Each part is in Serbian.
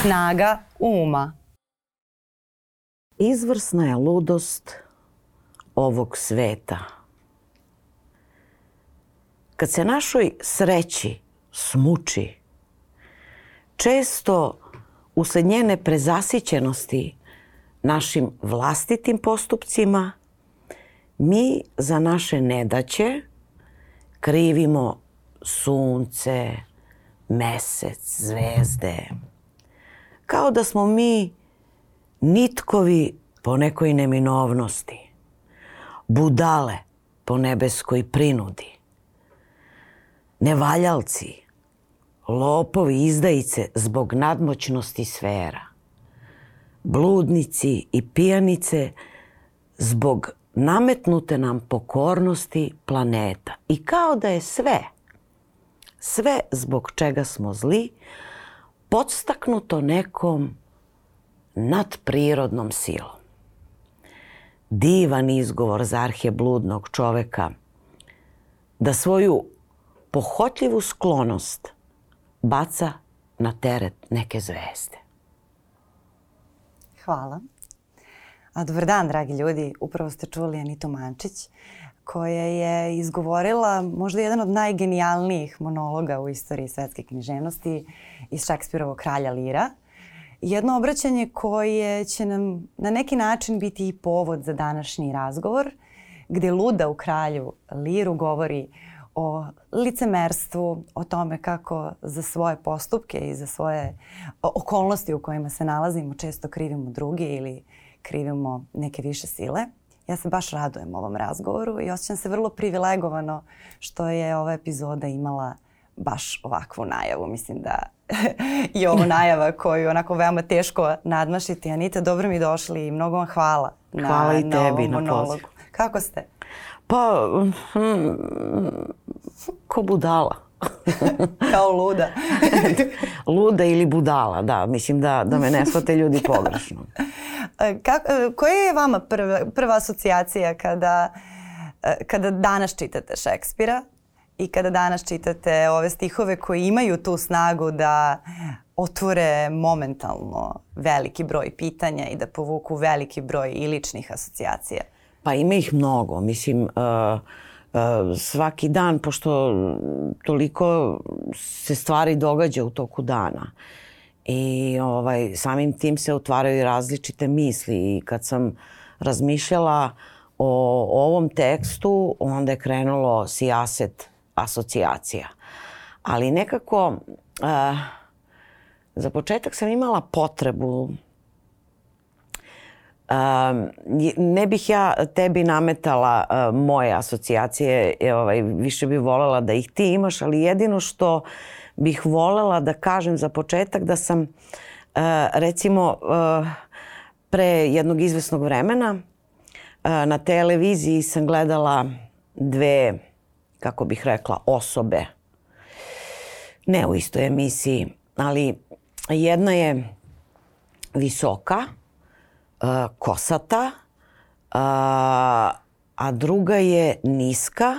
Snaga uma. Izvrsna je ludost ovog sveta. Kad se našoj sreći smuči, često usled njene prezasićenosti našim vlastitim postupcima, mi za naše nedaće krivimo sunce, mesec, zvezde. Kao da smo mi nitkovi po nekoj neminovnosti, budale po nebeskoj prinudi, nevaljalci, lopovi, izdajice zbog nadmoćnosti sfera, bludnici i pijanice zbog nametnute nam pokornosti planeta. I kao da je sve, sve zbog čega smo zli, podstaknuto nekom nadprirodnom silom. Divan izgovor za arhe bludnog čoveka da svoju pohotljivu sklonost baca na teret neke zvezde. Hvala. A dobar dan, dragi ljudi. Upravo ste čuli Anitu Mančić, koja je izgovorila možda jedan od najgenijalnijih monologa u istoriji svetske književnosti iz Šekspirovog kralja Lira. Jedno obraćanje koje će nam na neki način biti i povod za današnji razgovor, gde Luda u kralju Liru govori o licemerstvu, o tome kako za svoje postupke i za svoje okolnosti u kojima se nalazimo često krivimo drugi ili krivimo neke više sile. Ja se baš radujem ovom razgovoru i osjećam se vrlo privilegovano što je ova epizoda imala baš ovakvu najavu. Mislim da je ovo najava koju onako veoma teško nadmašiti. Anita, dobro mi došli i mnogo vam hvala, hvala na, i tebi na ovom na monologu. Kako ste? Pa, hm, ko budala. Kao luda. luda ili budala, da. Mislim da, da me ne shvate ljudi pogrešno. Kak, koja je vama prva, prva asocijacija kada, kada danas čitate Šekspira i kada danas čitate ove stihove koji imaju tu snagu da otvore momentalno veliki broj pitanja i da povuku veliki broj i ličnih asocijacija? Pa ima ih mnogo. Mislim, uh, uh, svaki dan, pošto toliko se stvari događa u toku dana. I ovaj, samim tim se otvaraju različite misli. I kad sam razmišljala o, ovom tekstu, onda je krenulo sijaset asocijacija. Ali nekako, uh, za početak sam imala potrebu ne bih ja tebi nametala moje asocijacije, ovaj, više bih volela da ih ti imaš, ali jedino što bih volela da kažem za početak da sam recimo pre jednog izvesnog vremena na televiziji sam gledala dve, kako bih rekla, osobe. Ne u istoj emisiji, ali jedna je visoka, kosata, uh, a druga je niska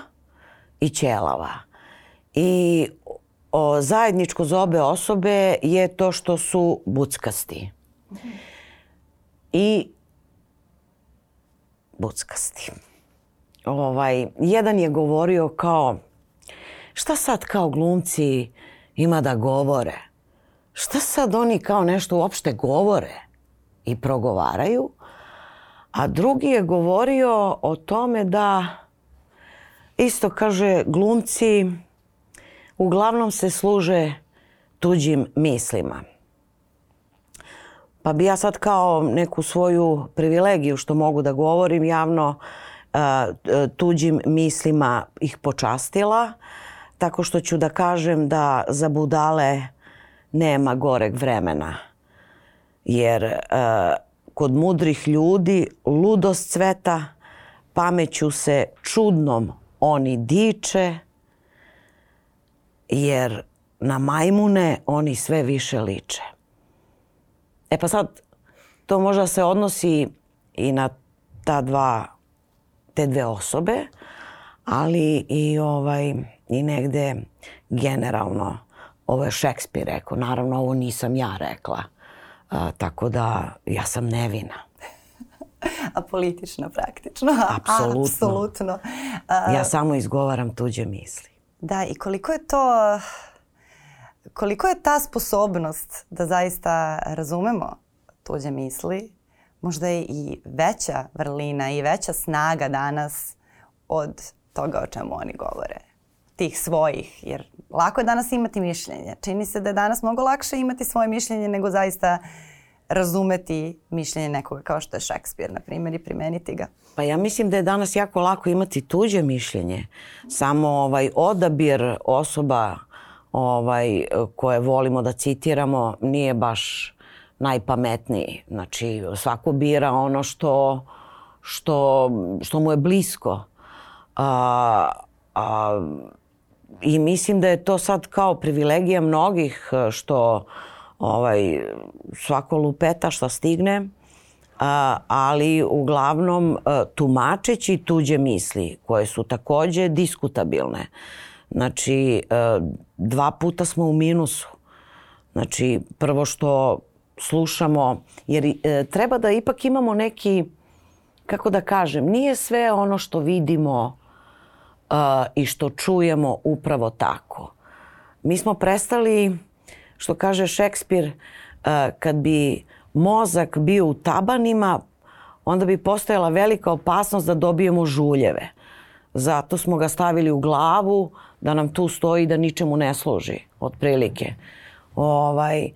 i ćelava. I o, zajedničko za obe osobe je to što su buckasti. I buckasti. Ovaj, jedan je govorio kao šta sad kao glumci ima da govore? Šta sad oni kao nešto uopšte govore? I progovaraju, a drugi je govorio o tome da isto kaže glumci uglavnom se služe tuđim mislima. Pa bi ja sad kao neku svoju privilegiju što mogu da govorim javno tuđim mislima ih počastila tako što ću da kažem da za budale nema goreg vremena jer uh, kod mudrih ljudi ludost cveta, pameću se čudnom oni diče, jer na majmune oni sve više liče. E pa sad, to možda se odnosi i na ta dva, te dve osobe, ali i ovaj i negde generalno ovo je Šekspir rekao, naravno ovo nisam ja rekla. A, tako da ja sam nevina. A politično praktično. Apsolutno. Apsolutno. A, ja samo izgovaram tuđe misli. Da, i koliko je to, koliko je ta sposobnost da zaista razumemo tuđe misli, možda je i veća vrlina i veća snaga danas od toga o čemu oni govore tih svojih, jer lako je danas imati mišljenje. Čini se da je danas mnogo lakše imati svoje mišljenje nego zaista razumeti mišljenje nekoga kao što je Šekspir, na primjer, i primeniti ga. Pa ja mislim da je danas jako lako imati tuđe mišljenje. Samo ovaj odabir osoba ovaj, koje volimo da citiramo nije baš najpametniji. Znači, svako bira ono što, što, što mu je blisko. A, a, I mislim da je to sad kao privilegija mnogih što ovaj, svako lupeta šta stigne, a, ali uglavnom a, tumačeći tuđe misli koje su takođe diskutabilne. Znači, a, dva puta smo u minusu. Znači, prvo što slušamo, jer e, treba da ipak imamo neki, kako da kažem, nije sve ono što vidimo a, i što čujemo upravo tako. Mi smo prestali, što kaže Šekspir, a, kad bi mozak bio u tabanima, onda bi postojala velika opasnost da dobijemo žuljeve. Zato smo ga stavili u glavu da nam tu stoji da ničemu ne služi, otprilike. Ovaj,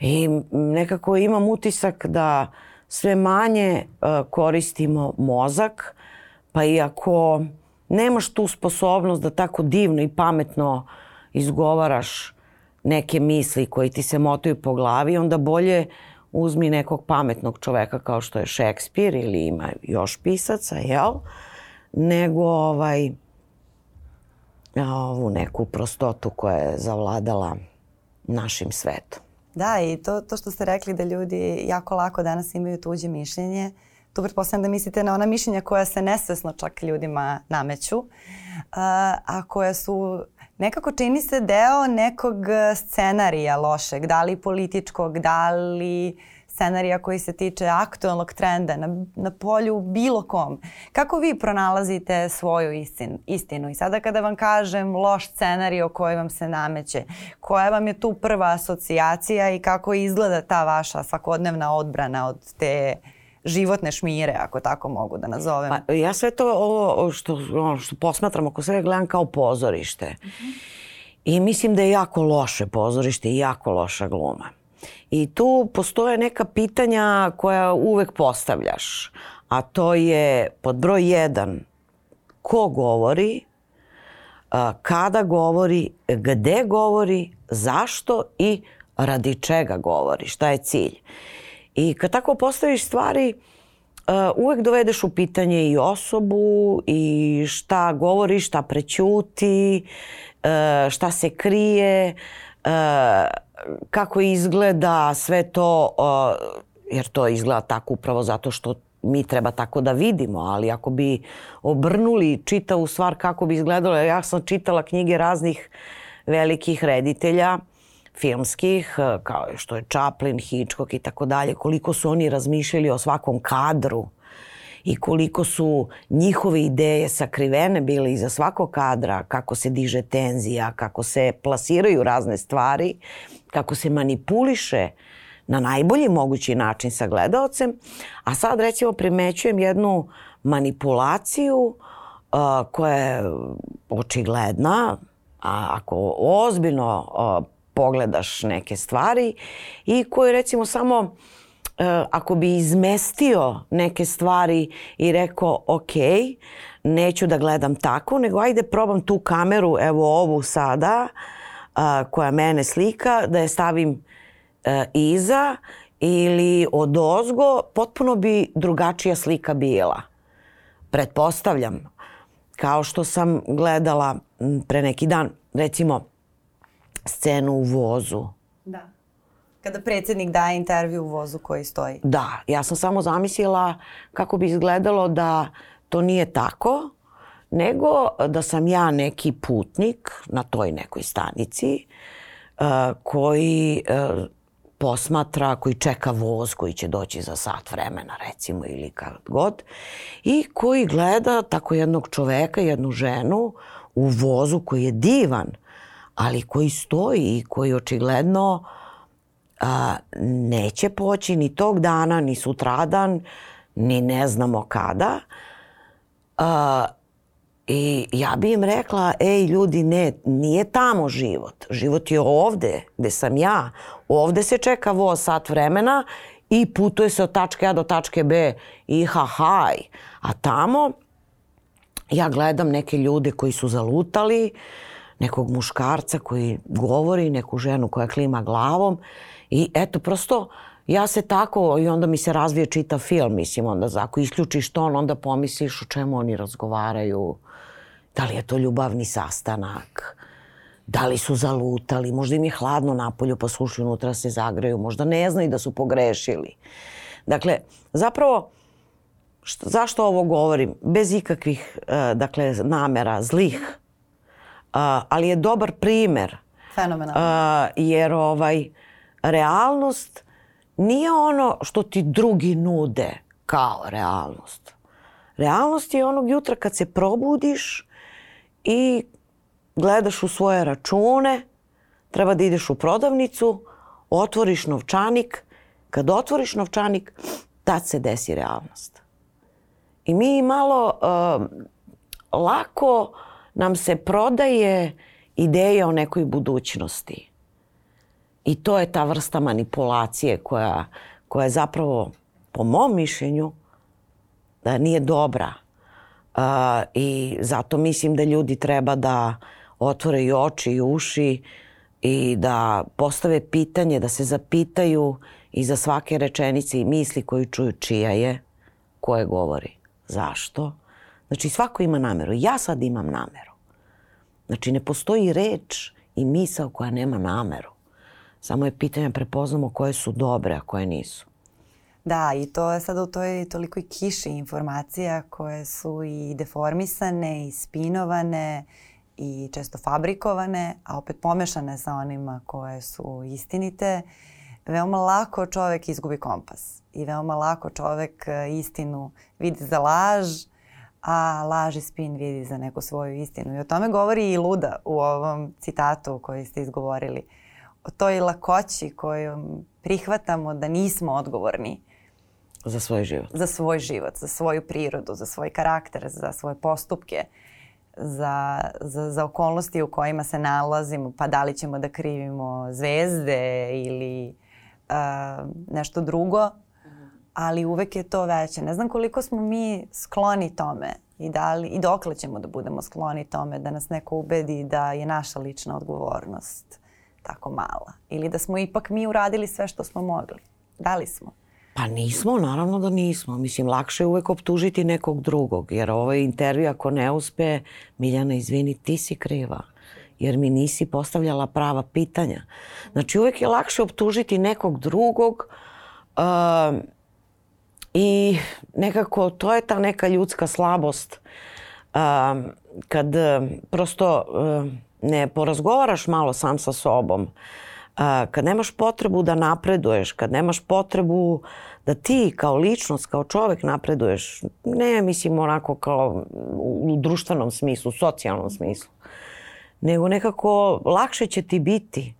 I nekako imam utisak da sve manje uh, koristimo mozak, pa iako nemaš tu sposobnost da tako divno i pametno izgovaraš neke misli koji ti se motaju po glavi, onda bolje uzmi nekog pametnog čoveka kao što je Šekspir ili ima još pisaca, jel? Nego ovaj, ovu neku prostotu koja je zavladala našim svetom. Da, i to, to što ste rekli da ljudi jako lako danas imaju tuđe mišljenje, tu pretpostavljam da mislite na ona mišljenja koja se nesvesno čak ljudima nameću, a koja su nekako čini se deo nekog scenarija lošeg, da li političkog, da li scenarija koji se tiče aktualnog trenda na, na polju bilo kom. Kako vi pronalazite svoju istin, istinu? I sada kada vam kažem loš scenarij koji vam se nameće, koja vam je tu prva asocijacija i kako izgleda ta vaša svakodnevna odbrana od te životne šmire, ako tako mogu da nazovem. Pa, ja sve to ovo što, ono što posmatram oko svega gledam kao pozorište. Mm -hmm. I mislim da je jako loše pozorište i jako loša gluma. I tu postoje neka pitanja koja uvek postavljaš. A to je pod broj jedan, ko govori, kada govori, gde govori, zašto i radi čega govori, šta je cilj. I kad tako postaviš stvari, uvek dovedeš u pitanje i osobu i šta govori, šta prećuti, šta se krije, kako izgleda sve to, jer to izgleda tako upravo zato što mi treba tako da vidimo, ali ako bi obrnuli čitavu stvar kako bi izgledalo, ja sam čitala knjige raznih velikih reditelja, filmskih, kao što je Chaplin, Hitchcock i tako dalje, koliko su oni razmišljali o svakom kadru i koliko su njihove ideje sakrivene bile iza svakog kadra, kako se diže tenzija, kako se plasiraju razne stvari, kako se manipuliše na najbolji mogući način sa gledalcem, a sad recimo primećujem jednu manipulaciju uh, koja je očigledna, a ako ozbiljno uh, pogledaš neke stvari i koju recimo samo Eh, ako bi izmestio neke stvari i rekao ok, neću da gledam tako, nego ajde probam tu kameru, evo ovu sada, a, koja mene slika, da je stavim eh, iza ili od ozgo, potpuno bi drugačija slika bila. Pretpostavljam, kao što sam gledala pre neki dan, recimo, scenu u vozu. Da Kada predsednik daje intervju u vozu koji stoji. Da, ja sam samo zamislila kako bi izgledalo da to nije tako, nego da sam ja neki putnik na toj nekoj stanici koji posmatra, koji čeka voz koji će doći za sat vremena recimo ili kad god i koji gleda tako jednog čoveka, jednu ženu u vozu koji je divan, ali koji stoji i koji očigledno a, neće poći ni tog dana, ni sutradan, ni ne znamo kada. A, I ja bi im rekla, ej ljudi, ne, nije tamo život. Život je ovde, gde sam ja. Ovde se čeka voz sat vremena i putuje se od tačke A do tačke B i ha haj. A tamo ja gledam neke ljude koji su zalutali, nekog muškarca koji govori, neku ženu koja klima glavom i eto prosto ja se tako i onda mi se razvije čita film, mislim onda ako isključiš to onda pomisliš o čemu oni razgovaraju, Da li je to ljubavni sastanak? Da li su zalutali? Možda im je hladno napolju pa su unutra se zagreju. Možda ne znaju da su pogrešili. Dakle, zapravo, što, zašto ovo govorim? Bez ikakvih uh, dakle, namera, zlih. Ali je dobar primer. Fenomenalno. Jer ovaj, realnost nije ono što ti drugi nude kao realnost. Realnost je onog jutra kad se probudiš i gledaš u svoje račune, treba da ideš u prodavnicu, otvoriš novčanik, kad otvoriš novčanik, tad se desi realnost. I mi malo uh, lako nam se prodaje ideja o nekoj budućnosti. I to je ta vrsta manipulacije koja, koja je zapravo, po mom mišljenju, da nije dobra I zato mislim da ljudi treba da otvore i oči i uši i da postave pitanje, da se zapitaju iza svake rečenice i misli koju čuju čija je, koje govori, zašto. Znači svako ima nameru. Ja sad imam nameru. Znači ne postoji reč i misao koja nema nameru. Samo je pitanje da prepoznamo koje su dobre, a koje nisu. Da, i to je sada u toj tolikoj kiši informacija koje su i deformisane i spinovane i često fabrikovane, a opet pomešane sa onima koje su istinite, veoma lako čovek izgubi kompas i veoma lako čovek e, istinu vidi za laž, a laž i spin vidi za neku svoju istinu. I o tome govori i Luda u ovom citatu koji ste izgovorili. O toj lakoći kojom prihvatamo da nismo odgovorni Za svoj život. Za svoj život, za svoju prirodu, za svoj karakter, za svoje postupke, za, za, za okolnosti u kojima se nalazimo, pa da li ćemo da krivimo zvezde ili uh, nešto drugo, ali uvek je to veće. Ne znam koliko smo mi skloni tome i, da li, i dokle ćemo da budemo skloni tome da nas neko ubedi da je naša lična odgovornost tako mala. Ili da smo ipak mi uradili sve što smo mogli. Da li smo? Pa nismo, naravno da nismo. Mislim, lakše je uvek optužiti nekog drugog, jer ovaj intervju ako ne uspe, Miljana, izvini, ti si kriva jer mi nisi postavljala prava pitanja. Znači, uvek je lakše optužiti nekog drugog uh, i nekako to je ta neka ljudska slabost. Uh, kad uh, prosto uh, ne porazgovaraš malo sam sa sobom, uh, kad nemaš potrebu da napreduješ, kad nemaš potrebu da ti kao ličnost, kao čovek napreduješ, ne mislim onako kao u društvenom smislu, socijalnom smislu, nego nekako lakše će ti biti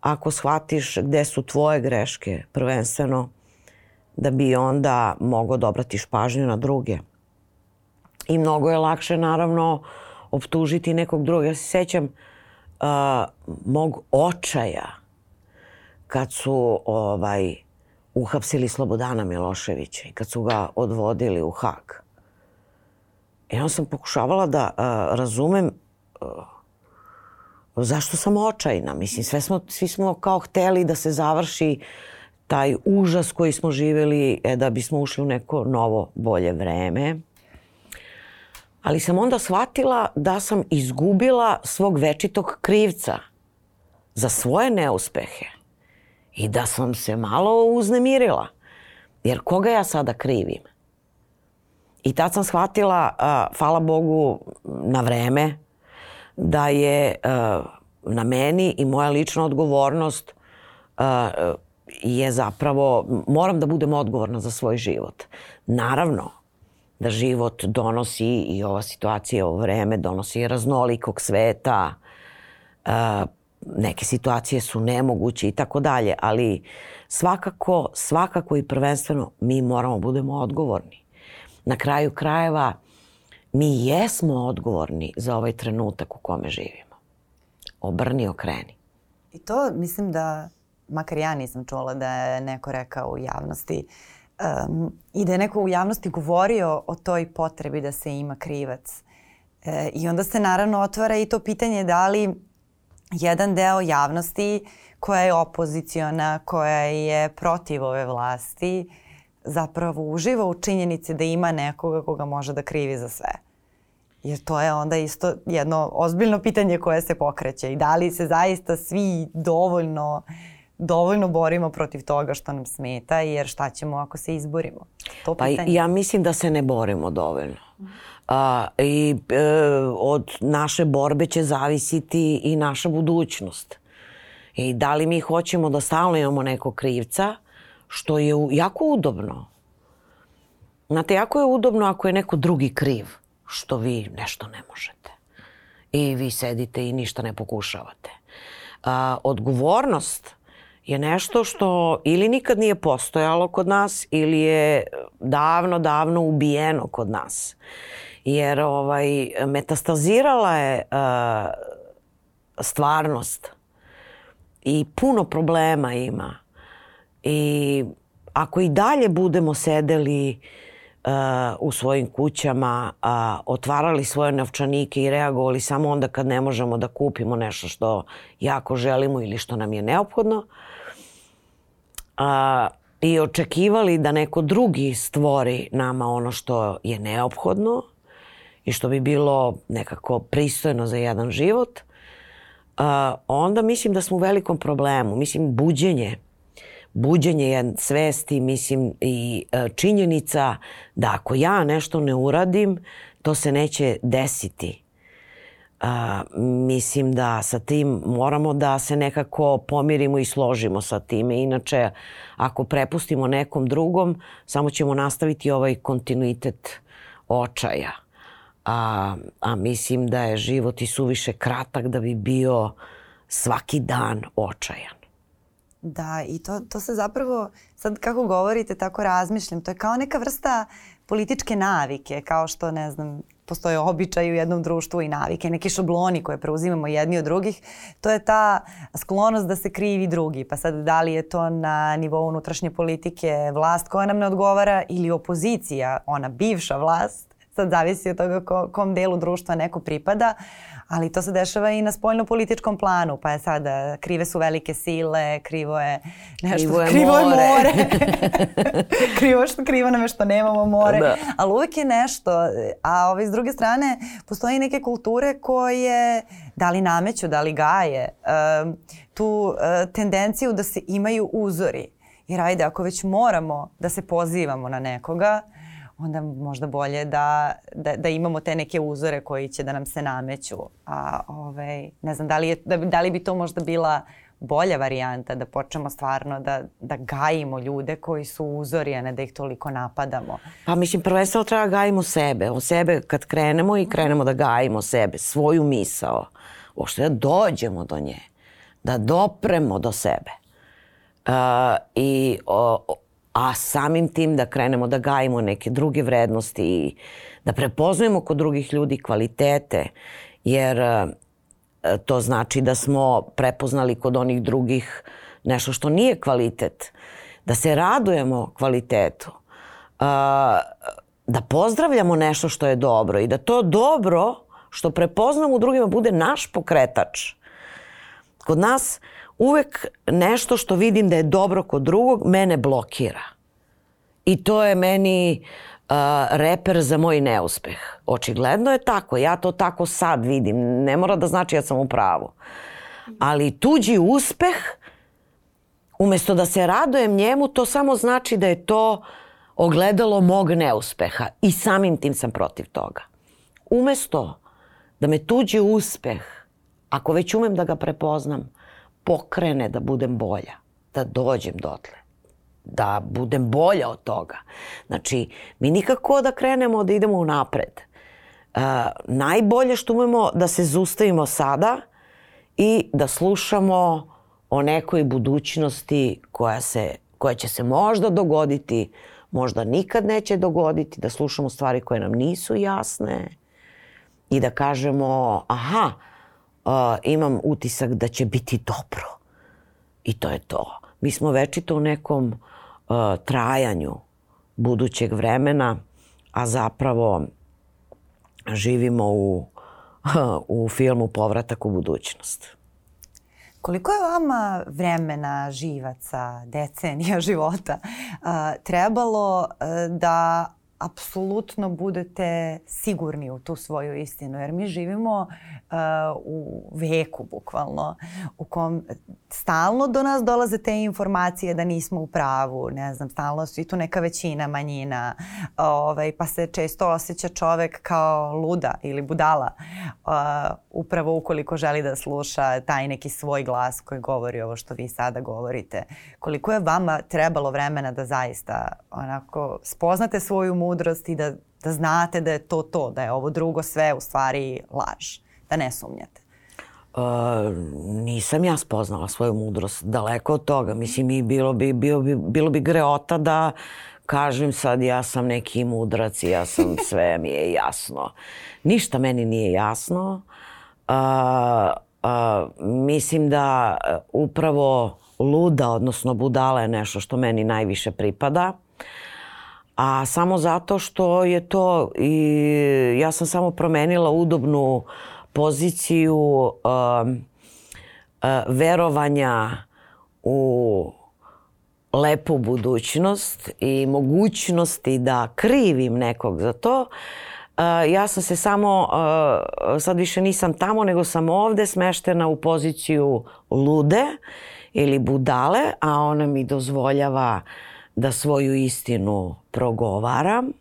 ako shvatiš gde su tvoje greške prvenstveno, da bi onda mogo da obratiš pažnju na druge. I mnogo je lakše naravno optužiti nekog drugog. Ja se sećam uh, mog očaja kad su ovaj, uhapsili Slobodana Miloševića i kad su ga odvodili u Hag. I onda sam pokušavala da uh, razumem uh, zašto sam očajna. Mislim, sve smo, svi smo kao hteli da se završi taj užas koji smo živeli e, da bismo ušli u neko novo, bolje vreme. Ali sam onda shvatila da sam izgubila svog večitog krivca za svoje neuspehe i da sam se malo uznemirila. Jer koga ja sada krivim? I tad sam shvatila, uh, hvala Bogu, na vreme, da je uh, na meni i moja lična odgovornost uh, je zapravo, moram da budem odgovorna za svoj život. Naravno da život donosi i ova situacija, ovo vreme donosi raznolikog sveta, uh, neke situacije su nemoguće i tako dalje, ali svakako, svakako i prvenstveno mi moramo budemo odgovorni. Na kraju krajeva mi jesmo odgovorni za ovaj trenutak u kome živimo. Obrni, okreni. I to mislim da, makar ja nisam čula da je neko rekao u javnosti, um, i da je neko u javnosti govorio o toj potrebi da se ima krivac. E, I onda se naravno otvara i to pitanje da li jedan deo javnosti koja je opoziciona, koja je protiv ove vlasti, zapravo uživa u činjenici da ima nekoga koga može da krivi za sve. Jer to je onda isto jedno ozbiljno pitanje koje se pokreće i da li se zaista svi dovoljno dovoljno borimo protiv toga što nam smeta jer šta ćemo ako se izborimo? To pa ja mislim da se ne borimo dovoljno. A, I e, od naše borbe će zavisiti i naša budućnost. I da li mi hoćemo da stalno imamo nekog krivca, što je jako udobno. Znate, jako je udobno ako je neko drugi kriv, što vi nešto ne možete. I vi sedite i ništa ne pokušavate. A, odgovornost je nešto što ili nikad nije postojalo kod nas ili je davno, davno ubijeno kod nas. Jer ovaj, metastazirala je uh, stvarnost i puno problema ima. I ako i dalje budemo sedeli uh, u svojim kućama, uh, otvarali svoje novčanike i reagovali samo onda kad ne možemo da kupimo nešto što jako želimo ili što nam je neophodno, uh, i očekivali da neko drugi stvori nama ono što je neophodno i što bi bilo nekako pristojno za jedan život, uh, onda mislim da smo u velikom problemu. Mislim, buđenje buđenje je svesti, mislim i e, činjenica da ako ja nešto ne uradim, to se neće desiti. A, mislim da sa tim moramo da se nekako pomirimo i složimo sa time. Inače, ako prepustimo nekom drugom, samo ćemo nastaviti ovaj kontinuitet očaja. A, a mislim da je život i suviše kratak da bi bio svaki dan očajan. Da, i to, to se zapravo, sad kako govorite, tako razmišljam, to je kao neka vrsta političke navike, kao što, ne znam, postoje običaj u jednom društvu i navike, neki šabloni koje preuzimamo jedni od drugih, to je ta sklonost da se krivi drugi. Pa sad da li je to na nivou unutrašnje politike vlast koja nam ne odgovara ili opozicija, ona bivša vlast, sad zavisi od toga ko, kom delu društva neko pripada, ali to se dešava i na spoljno-političkom planu, pa je sada krive su velike sile, krivo je nešto, krivo je krivo more, je more. krivo, što, krivo nam je što nemamo more, da. ali uvek je nešto, a ovaj, s druge strane postoje neke kulture koje da li nameću, da li gaje um, tu uh, tendenciju da se imaju uzori. Jer ajde, ako već moramo da se pozivamo na nekoga, onda možda bolje da, da, da imamo te neke uzore koji će da nam se nameću. A ovaj, ne znam, da li, je, da, da li bi to možda bila bolja varijanta da počnemo stvarno da, da gajimo ljude koji su uzori, a ne da ih toliko napadamo. Pa mislim, prvenstveno treba da gajimo sebe. O sebe kad krenemo i krenemo da gajimo sebe, svoju misao, uopšte da dođemo do nje, da dopremo do sebe. Uh, I o, a samim tim da krenemo da gajimo neke druge vrednosti i da prepoznajemo kod drugih ljudi kvalitete, jer e, to znači da smo prepoznali kod onih drugih nešto što nije kvalitet, da se radujemo kvalitetu, e, da pozdravljamo nešto što je dobro i da to dobro što prepoznamo u drugima bude naš pokretač. Kod nas uvek nešto što vidim da je dobro kod drugog mene blokira. I to je meni uh, reper za moj neuspeh. Očigledno je tako. Ja to tako sad vidim. Ne mora da znači ja sam u pravu. Ali tuđi uspeh, umesto da se radujem njemu, to samo znači da je to ogledalo mog neuspeha. I samim tim sam protiv toga. Umesto da me tuđi uspeh ako već umem da ga prepoznam, pokrene da budem bolja, da dođem dotle, da budem bolja od toga. Znači, mi nikako da krenemo da idemo u napred. Uh, najbolje što umemo da se zustavimo sada i da slušamo o nekoj budućnosti koja, se, koja će se možda dogoditi, možda nikad neće dogoditi, da slušamo stvari koje nam nisu jasne i da kažemo aha, imam utisak da će biti dobro. I to je to. Mi smo večito u nekom uh, trajanju budućeg vremena, a zapravo živimo u, u filmu Povratak u budućnost. Koliko je vama vremena, živaca, decenija života trebalo da apsolutno budete sigurni u tu svoju istinu, jer mi živimo uh, u veku bukvalno, u kom stalno do nas dolaze te informacije da nismo u pravu, ne znam, stalno su i tu neka većina, manjina, ovaj, pa se često osjeća čovek kao luda ili budala, uh, upravo ukoliko želi da sluša taj neki svoj glas koji govori ovo što vi sada govorite. Koliko je vama trebalo vremena da zaista onako spoznate svoju mudrost i da, da znate da je to to, da je ovo drugo sve u stvari laž, da ne sumnjate? Uh, nisam ja spoznala svoju mudrost, daleko od toga. Mislim, i bilo bi, bilo bi, bilo bi greota da kažem sad ja sam neki mudrac i ja sam sve mi je jasno. Ništa meni nije jasno. Uh, uh, mislim da upravo luda, odnosno budala je nešto što meni najviše pripada. A samo zato što je to i ja sam samo promenila udobnu poziciju uh, uh, verovanja u lepu budućnost i mogućnosti da krivim nekog za to. Uh, ja sam se samo, uh, sad više nisam tamo, nego sam ovde smeštena u poziciju lude ili budale, a ona mi dozvoljava da svoju istinu progovaram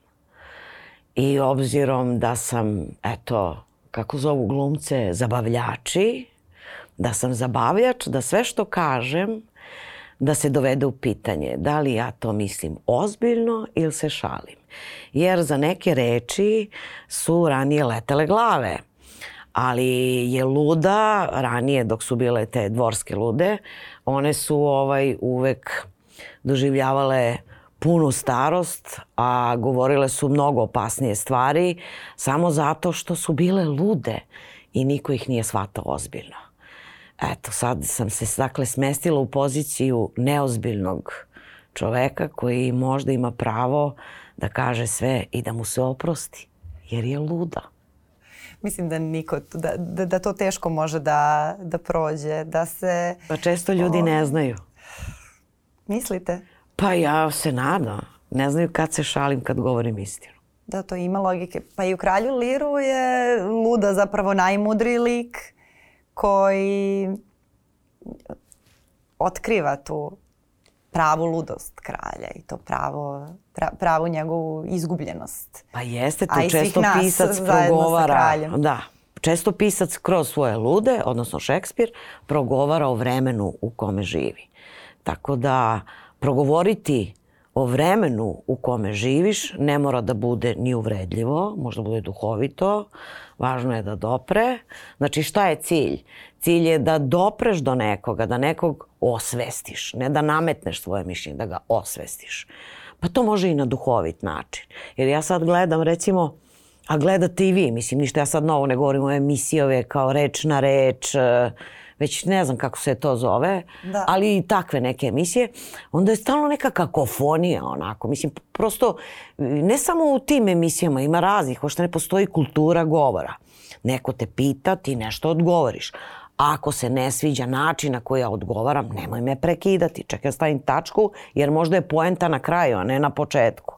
i obzirom da sam, eto, kako zovu glumce, zabavljači, da sam zabavljač, da sve što kažem, da se dovede u pitanje da li ja to mislim ozbiljno ili se šalim. Jer za neke reči su ranije letele glave ali je luda, ranije dok su bile te dvorske lude, one su ovaj uvek doživljavale punu starost, a govorile su mnogo opasnije stvari samo zato što su bile lude i niko ih nije shvatao ozbiljno. Eto, sad sam se dakle smestila u poziciju neozbiljnog čoveka koji možda ima pravo da kaže sve i da mu se oprosti, jer je luda. Mislim da niko, da, da, da to teško može da, da prođe, da se... Pa često ljudi o... ne znaju. Mislite? Pa ja se nadam. Ne znaju kad se šalim kad govorim istinu. Da, to ima logike. Pa i u Kralju Liru je Luda zapravo najmudriji lik koji otkriva tu pravu ludost kralja i to pravo, pra, pravu njegovu izgubljenost. Pa jeste, to često pisac progovara. Da, često pisac kroz svoje lude, odnosno Šekspir, progovara o vremenu u kome živi. Tako da progovoriti o vremenu u kome živiš ne mora da bude ni uvredljivo, možda bude duhovito, važno je da dopre. Znači šta je cilj? Cilj je da dopreš do nekoga, da nekog osvestiš, ne da nametneš svoje mišljenje, da ga osvestiš. Pa to može i na duhovit način. Jer ja sad gledam recimo, a gledate i vi, mislim ništa ja sad novo ne govorim o emisijove kao reč na reč, uh, već ne znam kako se to zove, da. ali i takve neke emisije, onda je stalno neka kakofonija onako. Mislim, prosto ne samo u tim emisijama, ima raznih, ošto ne postoji kultura govora. Neko te pita, ti nešto odgovoriš. A ako se ne sviđa način na koji ja odgovaram, nemoj me prekidati. Čekaj, ja stavim tačku, jer možda je poenta na kraju, a ne na početku.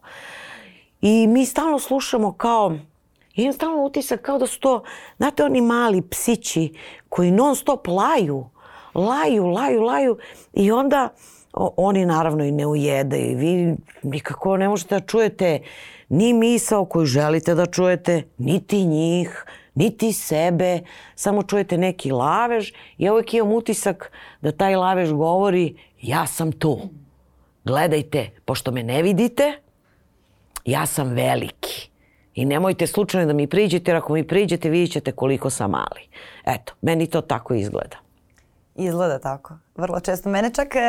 I mi stalno slušamo kao I imam stalno utisak kao da su to, znate, oni mali psići koji non stop laju, laju, laju, laju i onda o, oni naravno i ne ujedaju i vi nikako ne možete da čujete ni misao koju želite da čujete, niti njih, niti sebe, samo čujete neki lavež ja uvijek imam utisak da taj lavež govori ja sam tu. Gledajte, pošto me ne vidite, ja sam veliki. I nemojte slučajno da mi priđete, jer ako mi priđete vidjet ćete koliko sam mali. Eto, meni to tako izgleda. Izgleda tako. Vrlo često. Mene čak, e,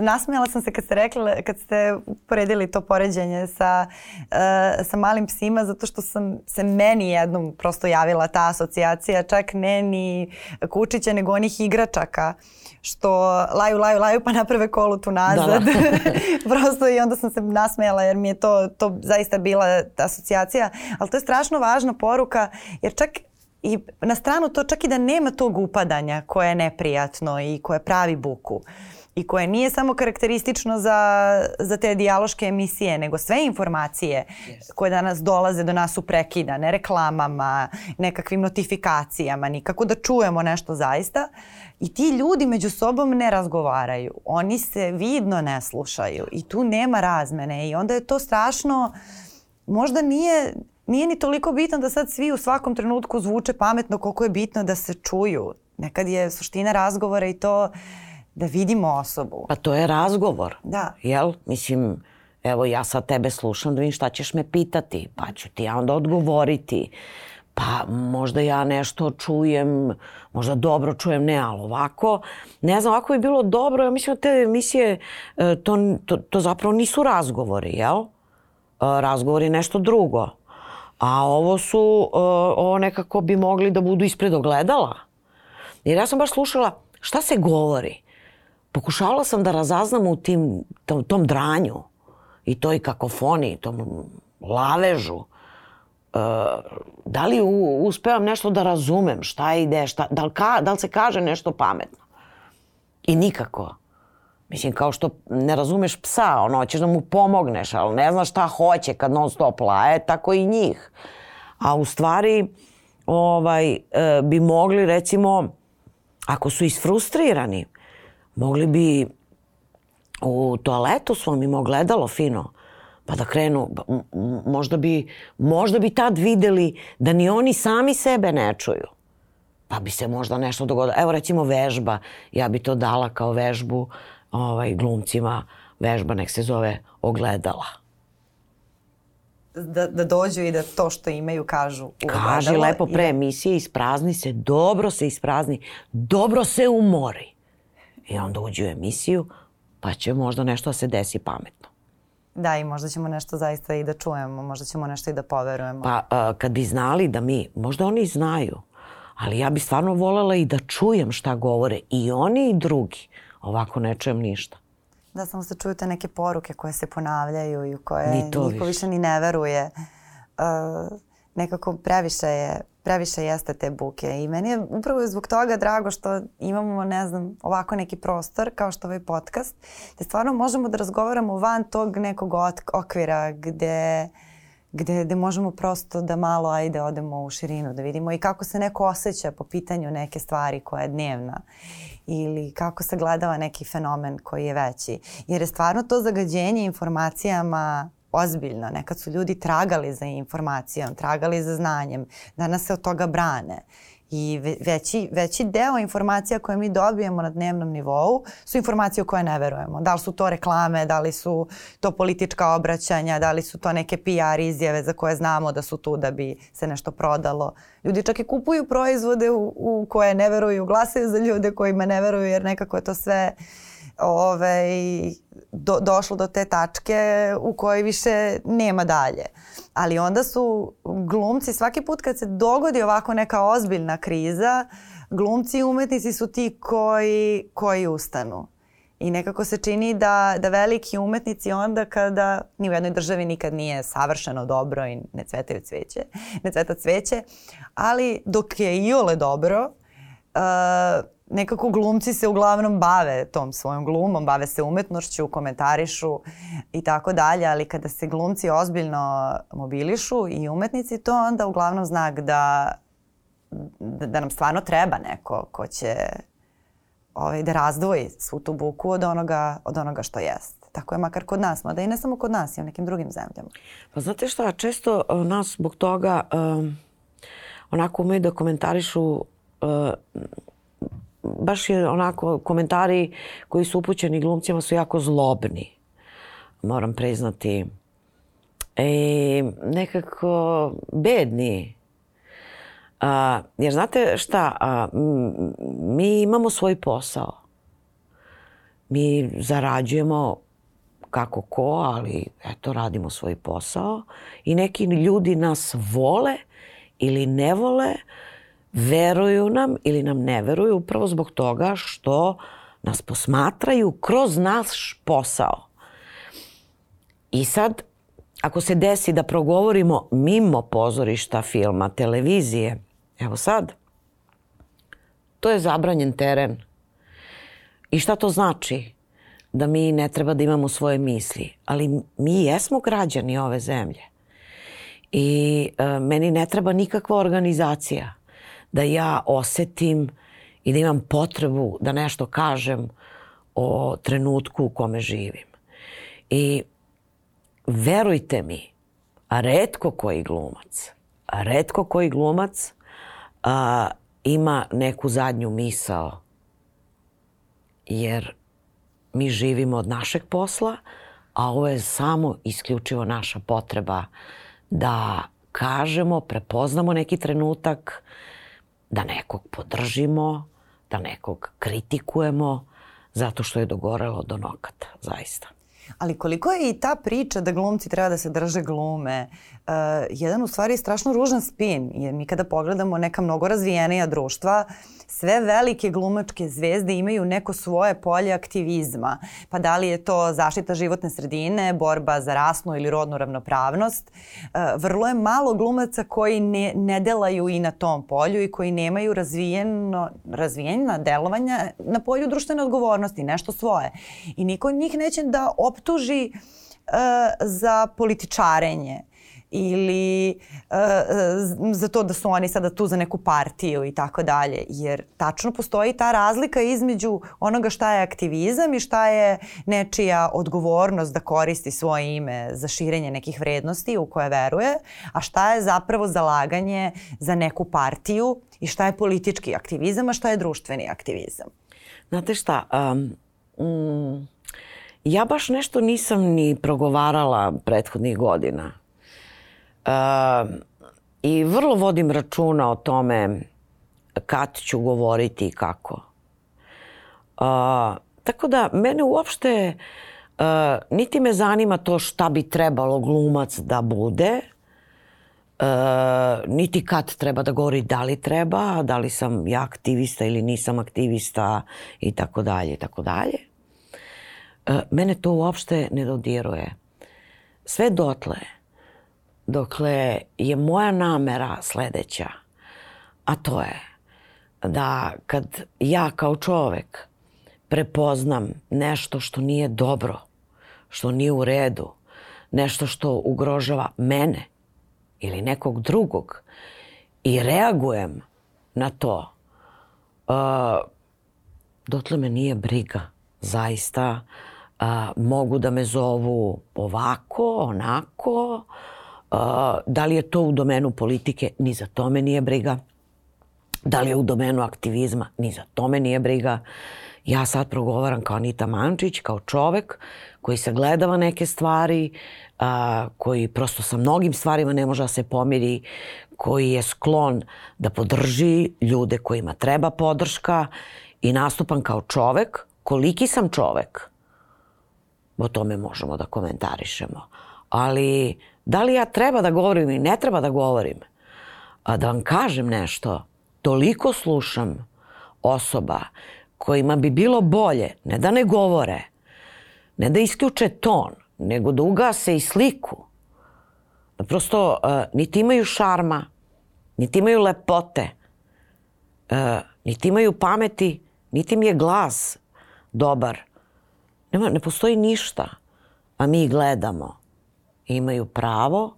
nasmijala sam se kad ste rekli, kad ste poredili to poređenje sa, uh, sa malim psima, zato što sam se meni jednom prosto javila ta asocijacija, čak ne ni kučića, nego onih igračaka što laju, laju, laju pa naprave kolutu nazad. Da, da. prosto i onda sam se nasmejala jer mi je to, to zaista bila asocijacija. Ali to je strašno važna poruka jer čak I na stranu to čak i da nema tog upadanja koje je neprijatno i koje pravi buku i koje nije samo karakteristično za, za te dijaloške emisije, nego sve informacije yes. koje danas dolaze do nas su prekidane reklamama, nekakvim notifikacijama, nikako da čujemo nešto zaista. I ti ljudi među sobom ne razgovaraju. Oni se vidno ne slušaju i tu nema razmene i onda je to strašno možda nije nije ni toliko bitno da sad svi u svakom trenutku zvuče pametno koliko je bitno da se čuju. Nekad je suština razgovora i to da vidimo osobu. Pa to je razgovor. Da. Jel? Mislim, evo ja sad tebe slušam da vidim šta ćeš me pitati, pa ću ti ja onda odgovoriti. Pa možda ja nešto čujem, možda dobro čujem, ne, ali ovako, ne znam, ovako bi bilo dobro, ja mislim da te emisije, e, to, to, to zapravo nisu razgovori, jel? E, razgovor je nešto drugo. A ovo su, uh, ovo nekako bi mogli da budu ispred ogledala. Jer ja sam baš slušala šta se govori. Pokušavala sam da razaznam u tim, tom, tom dranju i toj kakofoniji, tom lavežu. Uh, da li u, uspevam nešto da razumem šta ide, šta, da, li ka, da li se kaže nešto pametno. I nikako. Mislim, kao što ne razumeš psa, ono, hoćeš da mu pomogneš, ali ne znaš šta hoće kad non stop laje, tako i njih. A u stvari, ovaj, e, bi mogli, recimo, ako su isfrustrirani, mogli bi u toaletu svom im ogledalo fino, pa da krenu, možda bi, možda bi tad videli da ni oni sami sebe ne čuju. Pa bi se možda nešto dogodilo. Evo recimo vežba, ja bi to dala kao vežbu ovaj, glumcima vežba nek se zove ogledala. Da, da dođu i da to što imaju kažu u Kaži lepo pre emisije, isprazni se, dobro se isprazni, dobro se umori. I onda uđu u emisiju, pa će možda nešto da se desi pametno. Da, i možda ćemo nešto zaista i da čujemo, možda ćemo nešto i da poverujemo. Pa a, kad bi znali da mi, možda oni znaju, ali ja bi stvarno volela i da čujem šta govore i oni i drugi. Ovako ne čujem ništa. Da, samo se čuju te neke poruke koje se ponavljaju i u koje niko više. više ni ne veruje. Uh, nekako previše je previše jeste te buke i meni je upravo zbog toga drago što imamo, ne znam, ovako neki prostor kao što ovaj podcast, gde stvarno možemo da razgovaramo van tog nekog okvira gde gde, gde možemo prosto da malo ajde odemo u širinu, da vidimo i kako se neko osjeća po pitanju neke stvari koja je dnevna ili kako se gledava neki fenomen koji je veći. Jer je stvarno to zagađenje informacijama ozbiljno. Nekad su ljudi tragali za informacijom, tragali za znanjem. Danas se od toga brane. I veći, veći deo informacija koje mi dobijemo na dnevnom nivou su informacije u koje ne verujemo. Da li su to reklame, da li su to politička obraćanja, da li su to neke PR izjave za koje znamo da su tu da bi se nešto prodalo. Ljudi čak i kupuju proizvode u, u koje ne veruju, glasaju za ljude kojima ne veruju jer nekako je to sve ovaj, do, došlo do te tačke u kojoj više nema dalje. Ali onda su glumci svaki put kad se dogodi ovako neka ozbiljna kriza, glumci i umetnici su ti koji, koji ustanu. I nekako se čini da, da veliki umetnici onda kada ni u jednoj državi nikad nije savršeno dobro i ne cvetaju cveće, ne cveta cveće, ali dok je i ole dobro, uh, nekako glumci se uglavnom bave tom svojom glumom, bave se umetnošću, komentarišu i tako dalje, ali kada se glumci ozbiljno mobilišu i umetnici, to onda uglavnom znak da, da, da nam stvarno treba neko ko će ovaj, da razdvoji svu tu buku od onoga, od onoga što jest. Tako je makar kod nas, mada i ne samo kod nas, i u nekim drugim zemljama. Pa znate šta, često nas zbog toga um, onako umeju da komentarišu uh, baš je onako komentari koji su upućeni glumcima su jako zlobni. Moram priznati. E, nekako bedni. A, jer znate šta, a, mi imamo svoj posao. Mi zarađujemo kako ko, ali eto radimo svoj posao i neki ljudi nas vole ili ne vole, veruju nam ili nam ne veruju upravo zbog toga što nas posmatraju kroz naš posao. I sad, ako se desi da progovorimo mimo pozorišta, filma, televizije, evo sad, to je zabranjen teren. I šta to znači? Da mi ne treba da imamo svoje misli. Ali mi jesmo građani ove zemlje. I e, meni ne treba nikakva organizacija da ja osetim i da imam potrebu da nešto kažem o trenutku u kome živim. I verujte mi, a redko koji glumac, a redko koji glumac a, ima neku zadnju misao. Jer mi živimo od našeg posla, a ovo je samo isključivo naša potreba da kažemo, prepoznamo neki trenutak, da nekog podržimo, da nekog kritikujemo, zato što je dogorelo do nokata, zaista. Ali koliko je i ta priča da glumci treba da se drže glume, uh, jedan u stvari strašno ružan spin, jer mi kada pogledamo neka mnogo razvijenija društva, sve velike glumačke zvezde imaju neko svoje polje aktivizma. Pa da li je to zaštita životne sredine, borba za rasnu ili rodnu ravnopravnost. Uh, vrlo je malo glumaca koji ne, ne delaju i na tom polju i koji nemaju razvijeno, razvijena delovanja na polju društvene odgovornosti, nešto svoje. I niko njih neće da optuži uh, za političarenje ili uh, za to da su oni sada tu za neku partiju i tako dalje. Jer tačno postoji ta razlika između onoga šta je aktivizam i šta je nečija odgovornost da koristi svoje ime za širenje nekih vrednosti u koje veruje, a šta je zapravo zalaganje za neku partiju i šta je politički aktivizam, a šta je društveni aktivizam. Znate šta, um, mm, ja baš nešto nisam ni progovarala prethodnih godina I vrlo vodim računa o tome kad ću govoriti i kako. Uh, tako da mene uopšte uh, niti me zanima to šta bi trebalo glumac da bude, uh, niti kad treba da govori da li treba, da li sam ja aktivista ili nisam aktivista i tako dalje i tako dalje. Mene to uopšte ne dodiruje. Sve dotle Dokle je moja namera sledeća, a to je da kad ja kao čovek prepoznam nešto što nije dobro, što nije u redu, nešto što ugrožava mene ili nekog drugog i reagujem na to, uh, dotle me nije briga. Zaista uh, mogu da me zovu ovako, onako, uh, da li je to u domenu politike, ni za to me nije briga. Da li je u domenu aktivizma, ni za to me nije briga. Ja sad progovaram kao Anita Mančić, kao čovek koji sagledava neke stvari, a, koji prosto sa mnogim stvarima ne može da se pomiri, koji je sklon da podrži ljude kojima treba podrška i nastupam kao čovek. Koliki sam čovek? O tome možemo da komentarišemo. Ali Da li ja treba da govorim ili ne treba da govorim? A da vam kažem nešto, toliko slušam osoba kojima bi bilo bolje ne da ne govore, ne da isključe ton, nego da ugase i sliku. Da prosto uh, niti imaju šarma, niti imaju lepote, uh, niti imaju pameti, niti mi je glas dobar. Nema, ne postoji ništa, a mi gledamo imaju pravo,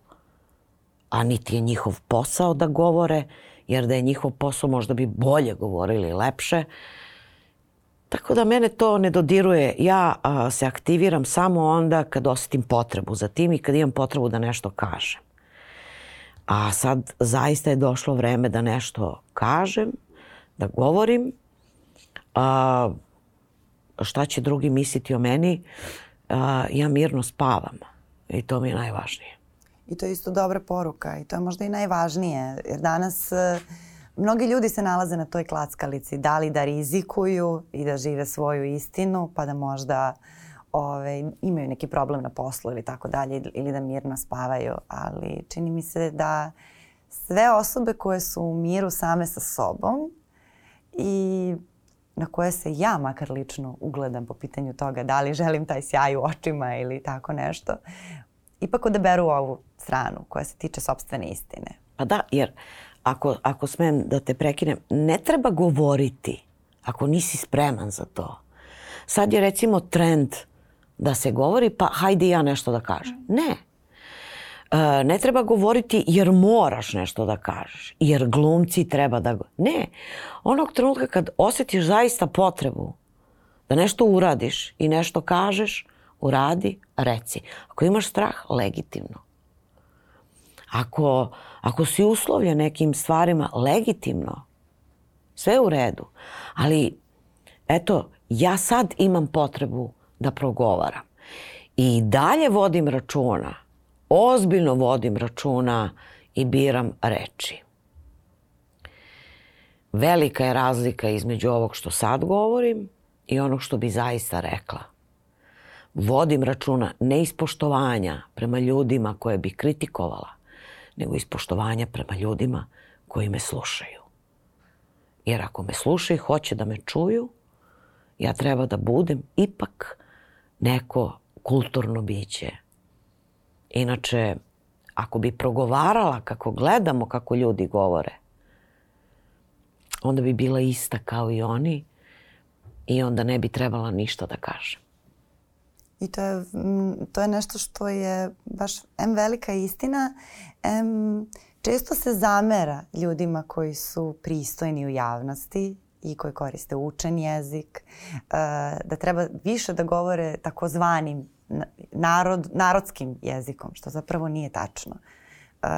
a niti je njihov posao da govore, jer da je njihov posao možda bi bolje govorili, lepše. Tako da mene to ne dodiruje. Ja a, se aktiviram samo onda kad osetim potrebu za tim i kad imam potrebu da nešto kažem. A sad zaista je došlo vreme da nešto kažem, da govorim. A, šta će drugi misliti o meni? A, ja mirno spavam i to mi je najvažnije. I to je isto dobra poruka i to je možda i najvažnije jer danas uh, mnogi ljudi se nalaze na toj klackalici da li da rizikuju i da žive svoju istinu pa da možda ove, imaju neki problem na poslu ili tako dalje ili da mirno spavaju, ali čini mi se da sve osobe koje su u miru same sa sobom i na koje se ja makar lično ugledam po pitanju toga da li želim taj sjaj u očima ili tako nešto, ipak odaberu ovu stranu koja se tiče sobstvene istine. Pa da, jer ako, ako smem da te prekinem, ne treba govoriti ako nisi spreman za to. Sad je recimo trend da se govori, pa hajde ja nešto da kažem. Ne. E, ne treba govoriti jer moraš nešto da kažeš, jer glumci treba da... Ne. Onog trenutka kad osjetiš zaista potrebu da nešto uradiš i nešto kažeš, uradi, reci. Ako imaš strah, legitimno. Ako, ako si uslovljen nekim stvarima, legitimno. Sve u redu. Ali, eto, ja sad imam potrebu da progovaram. I dalje vodim računa, ozbiljno vodim računa i biram reči. Velika je razlika između ovog što sad govorim i onog što bi zaista rekla. Vodim računa ne ispoštovanja prema ljudima koje bi kritikovala, nego ispoštovanja prema ljudima koji me slušaju. Jer ako me slušaju i hoće da me čuju, ja treba da budem ipak neko kulturno biće. Inače, ako bi progovarala kako gledamo kako ljudi govore, onda bi bila ista kao i oni i onda ne bi trebala ništa da kažem. I to je, to je nešto što je baš em velika istina, em često se zamera ljudima koji su pristojni u javnosti i koji koriste učen jezik, uh, da treba više da govore takozvanim narod, narodskim jezikom, što zapravo nije tačno. Uh,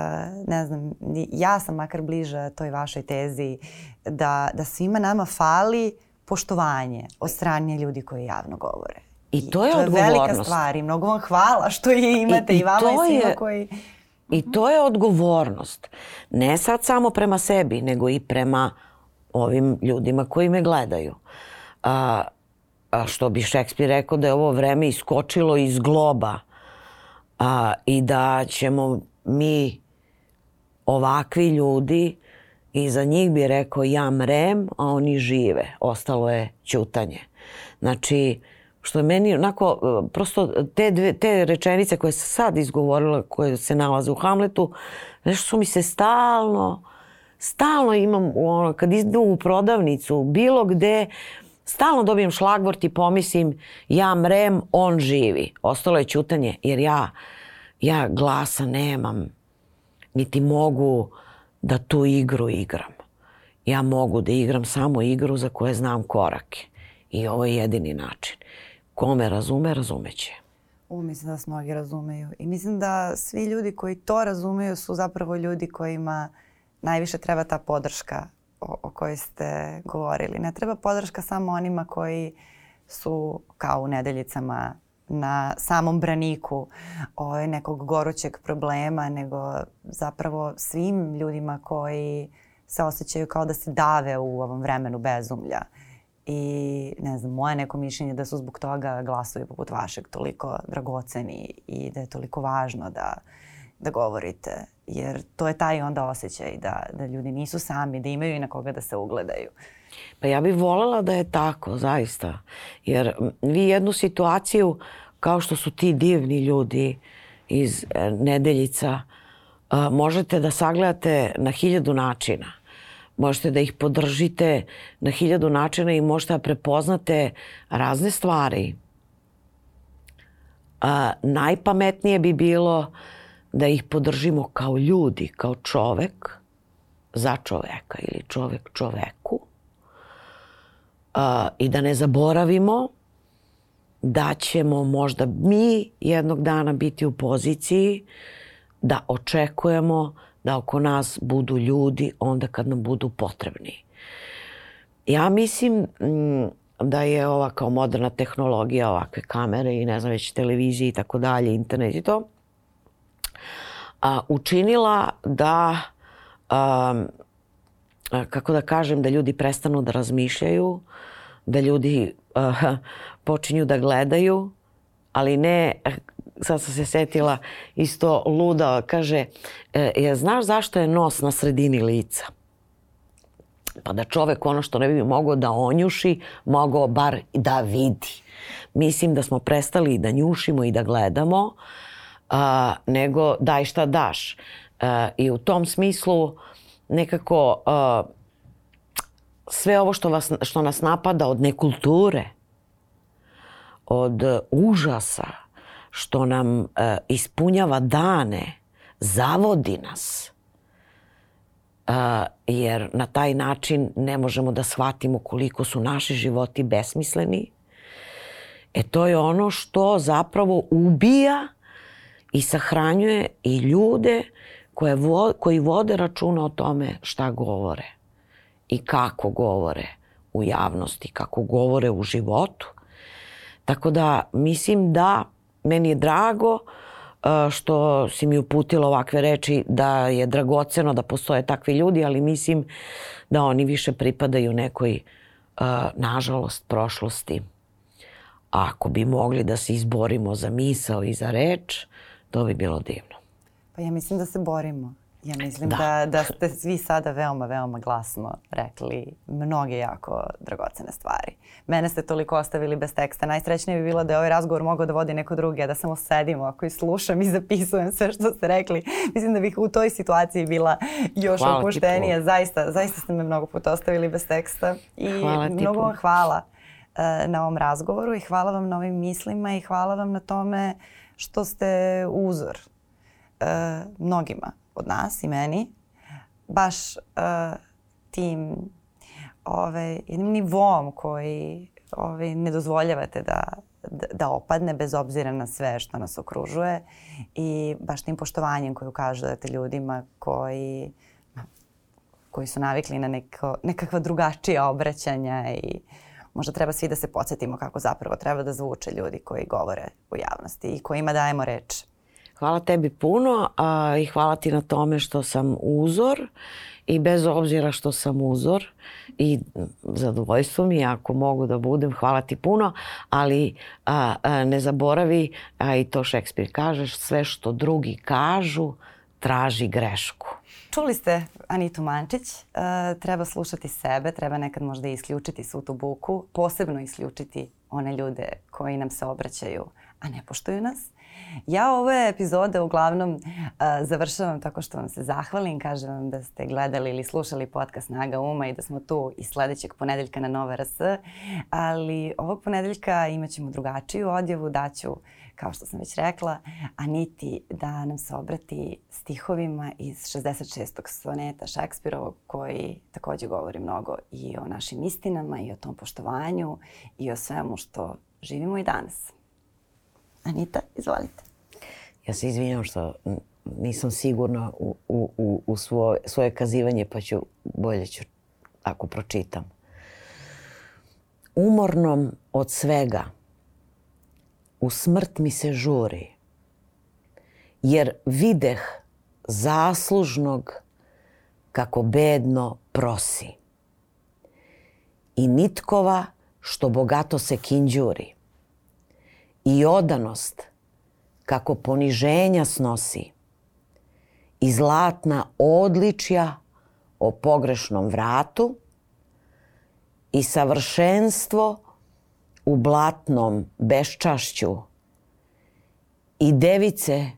ne znam, ja sam makar bliža toj vašoj tezi da, da svima nama fali poštovanje od strane ljudi koji javno govore. I to je, I to je velika stvar i mnogo vam hvala što je imate i, i, i vama i svima je, koji... I to je odgovornost. Ne sad samo prema sebi, nego i prema ovim ljudima koji me gledaju. A, a što bi Šekspir rekao da je ovo vreme iskočilo iz globa a, i da ćemo mi ovakvi ljudi i za njih bi rekao ja mrem, a oni žive. Ostalo je ćutanje. Znači, što je meni onako, prosto te, dve, te rečenice koje se sad izgovorila, koje se nalaze u Hamletu, nešto su mi se stalno stalno imam, ono, kad idem u prodavnicu, bilo gde, stalno dobijem šlagvort i pomislim ja mrem, on živi. Ostalo je ćutanje jer ja, ja glasa nemam, niti mogu da tu igru igram. Ja mogu da igram samo igru za koje znam korake. I ovo je jedini način. Ko me razume, razumeće. U, mislim da vas mnogi razumeju. I mislim da svi ljudi koji to razumeju su zapravo ljudi kojima najviše treba ta podrška o, o kojoj ste govorili. Ne treba podrška samo onima koji su kao u nedeljicama na samom braniku ovaj, nekog gorućeg problema, nego zapravo svim ljudima koji se osjećaju kao da se dave u ovom vremenu bezumlja. I ne znam, moje neko mišljenje da su zbog toga glasovi poput vašeg toliko dragoceni i da je toliko važno da, da govorite jer to je taj onda osjećaj da, da ljudi nisu sami, da imaju i na koga da se ugledaju. Pa ja bih voljela da je tako, zaista. Jer vi jednu situaciju, kao što su ti divni ljudi iz e, Nedeljica, možete da sagledate na hiljadu načina. Možete da ih podržite na hiljadu načina i možete da prepoznate razne stvari. A, najpametnije bi bilo da ih podržimo kao ljudi, kao čovek, za čoveka ili čovek čoveku a, i da ne zaboravimo da ćemo možda mi jednog dana biti u poziciji da očekujemo da oko nas budu ljudi onda kad nam budu potrebni. Ja mislim mm, da je ova kao moderna tehnologija, ovakve kamere i ne znam već televizije i tako dalje, internet i to, a, učinila da a, kako da kažem, da ljudi prestanu da razmišljaju, da ljudi a, počinju da gledaju, ali ne, sad sam se setila isto luda, kaže, e, je, znaš zašto je nos na sredini lica? Pa da čovek ono što ne bi mogao da onjuši, mogao bar da vidi. Mislim da smo prestali da njušimo i da gledamo, a, nego daj šta daš. A, I u tom smislu nekako a, sve ovo što, vas, što nas napada od nekulture, od užasa, što nam a, ispunjava dane, zavodi nas – a, jer na taj način ne možemo da shvatimo koliko su naši životi besmisleni. E to je ono što zapravo ubija i sahranjuje i ljude koje vo, koji vode računa o tome šta govore i kako govore u javnosti, kako govore u životu. Tako da mislim da meni je drago uh, što si mi uputila ovakve reči da je dragoceno da postoje takvi ljudi, ali mislim da oni više pripadaju nekoj, nažalost, prošlosti. Ako bi mogli da se izborimo za misao i za reč, to bi bilo divno. Pa ja mislim da se borimo. Ja mislim da. da, da ste svi sada veoma, veoma glasno rekli mnoge jako dragocene stvari. Mene ste toliko ostavili bez teksta. Najsrećnije bi bilo da je ovaj razgovor mogao da vodi neko drugi, a da samo sedim ako i slušam i zapisujem sve što ste rekli. Mislim da bih u toj situaciji bila još hvala opuštenija. Zaista, zaista ste me mnogo puta ostavili bez teksta. I hvala mnogo vam hvala uh, na ovom razgovoru i hvala vam na ovim mislima i hvala vam na tome što ste uzor uh, mnogima od nas i meni. Baš uh, tim ovaj, jednim nivom koji ovaj, ne dozvoljavate da, da, opadne bez obzira na sve što nas okružuje i baš tim poštovanjem koju kažete ljudima koji koji su navikli na neko, nekakva drugačija obraćanja i možda treba svi da se podsjetimo kako zapravo treba da zvuče ljudi koji govore u javnosti i kojima dajemo reč. Hvala tebi puno a, i hvala ti na tome što sam uzor i bez obzira što sam uzor i zadovoljstvo mi ako mogu da budem, hvala ti puno, ali a, a, ne zaboravi, a i to Šekspir kaže, sve što drugi kažu, traži grešku. Čuli ste Anitu Mančić, e, treba slušati sebe, treba nekad možda isključiti svu tu buku, posebno isključiti one ljude koji nam se obraćaju, a ne poštuju nas. Ja ove epizode uglavnom uh, završavam tako što vam se zahvalim, kažem vam da ste gledali ili slušali podcast Naga Uma i da smo tu i sledećeg ponedeljka na Nova RS, ali ovog ponedeljka imat ćemo drugačiju odjevu, daću kao što sam već rekla, Aniti da nam se obrati stihovima iz 66. soneta Šekspirovog koji takođe govori mnogo i o našim istinama i o tom poštovanju i o svemu što živimo i danas. Anita, izvolite. Ja se izvinjam što nisam sigurna u, u, u svoje, svoje kazivanje, pa ću, bolje ću ako pročitam. Umornom od svega, u smrt mi se žuri, jer videh zaslužnog kako bedno prosi. I nitkova što bogato se kinđuri. I odanost kako poniženja snosi. I zlatna odličja o pogrešnom vratu. I savršenstvo u blatnom beščašću i device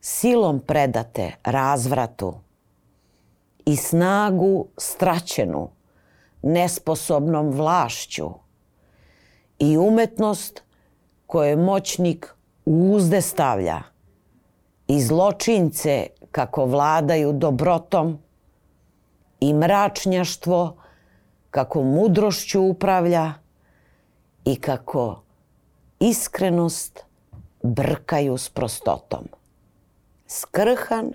silom predate razvratu i snagu straćenu nesposobnom vlašću i umetnost koje moćnik uzde stavlja i zločince kako vladaju dobrotom i mračnjaštvo kako mudrošću upravlja i kako iskrenost brkaju s prostotom. Skrhan,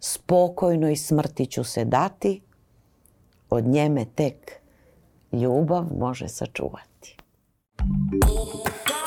spokojnoj smrti ću se dati, od njeme tek ljubav može sačuvati. You.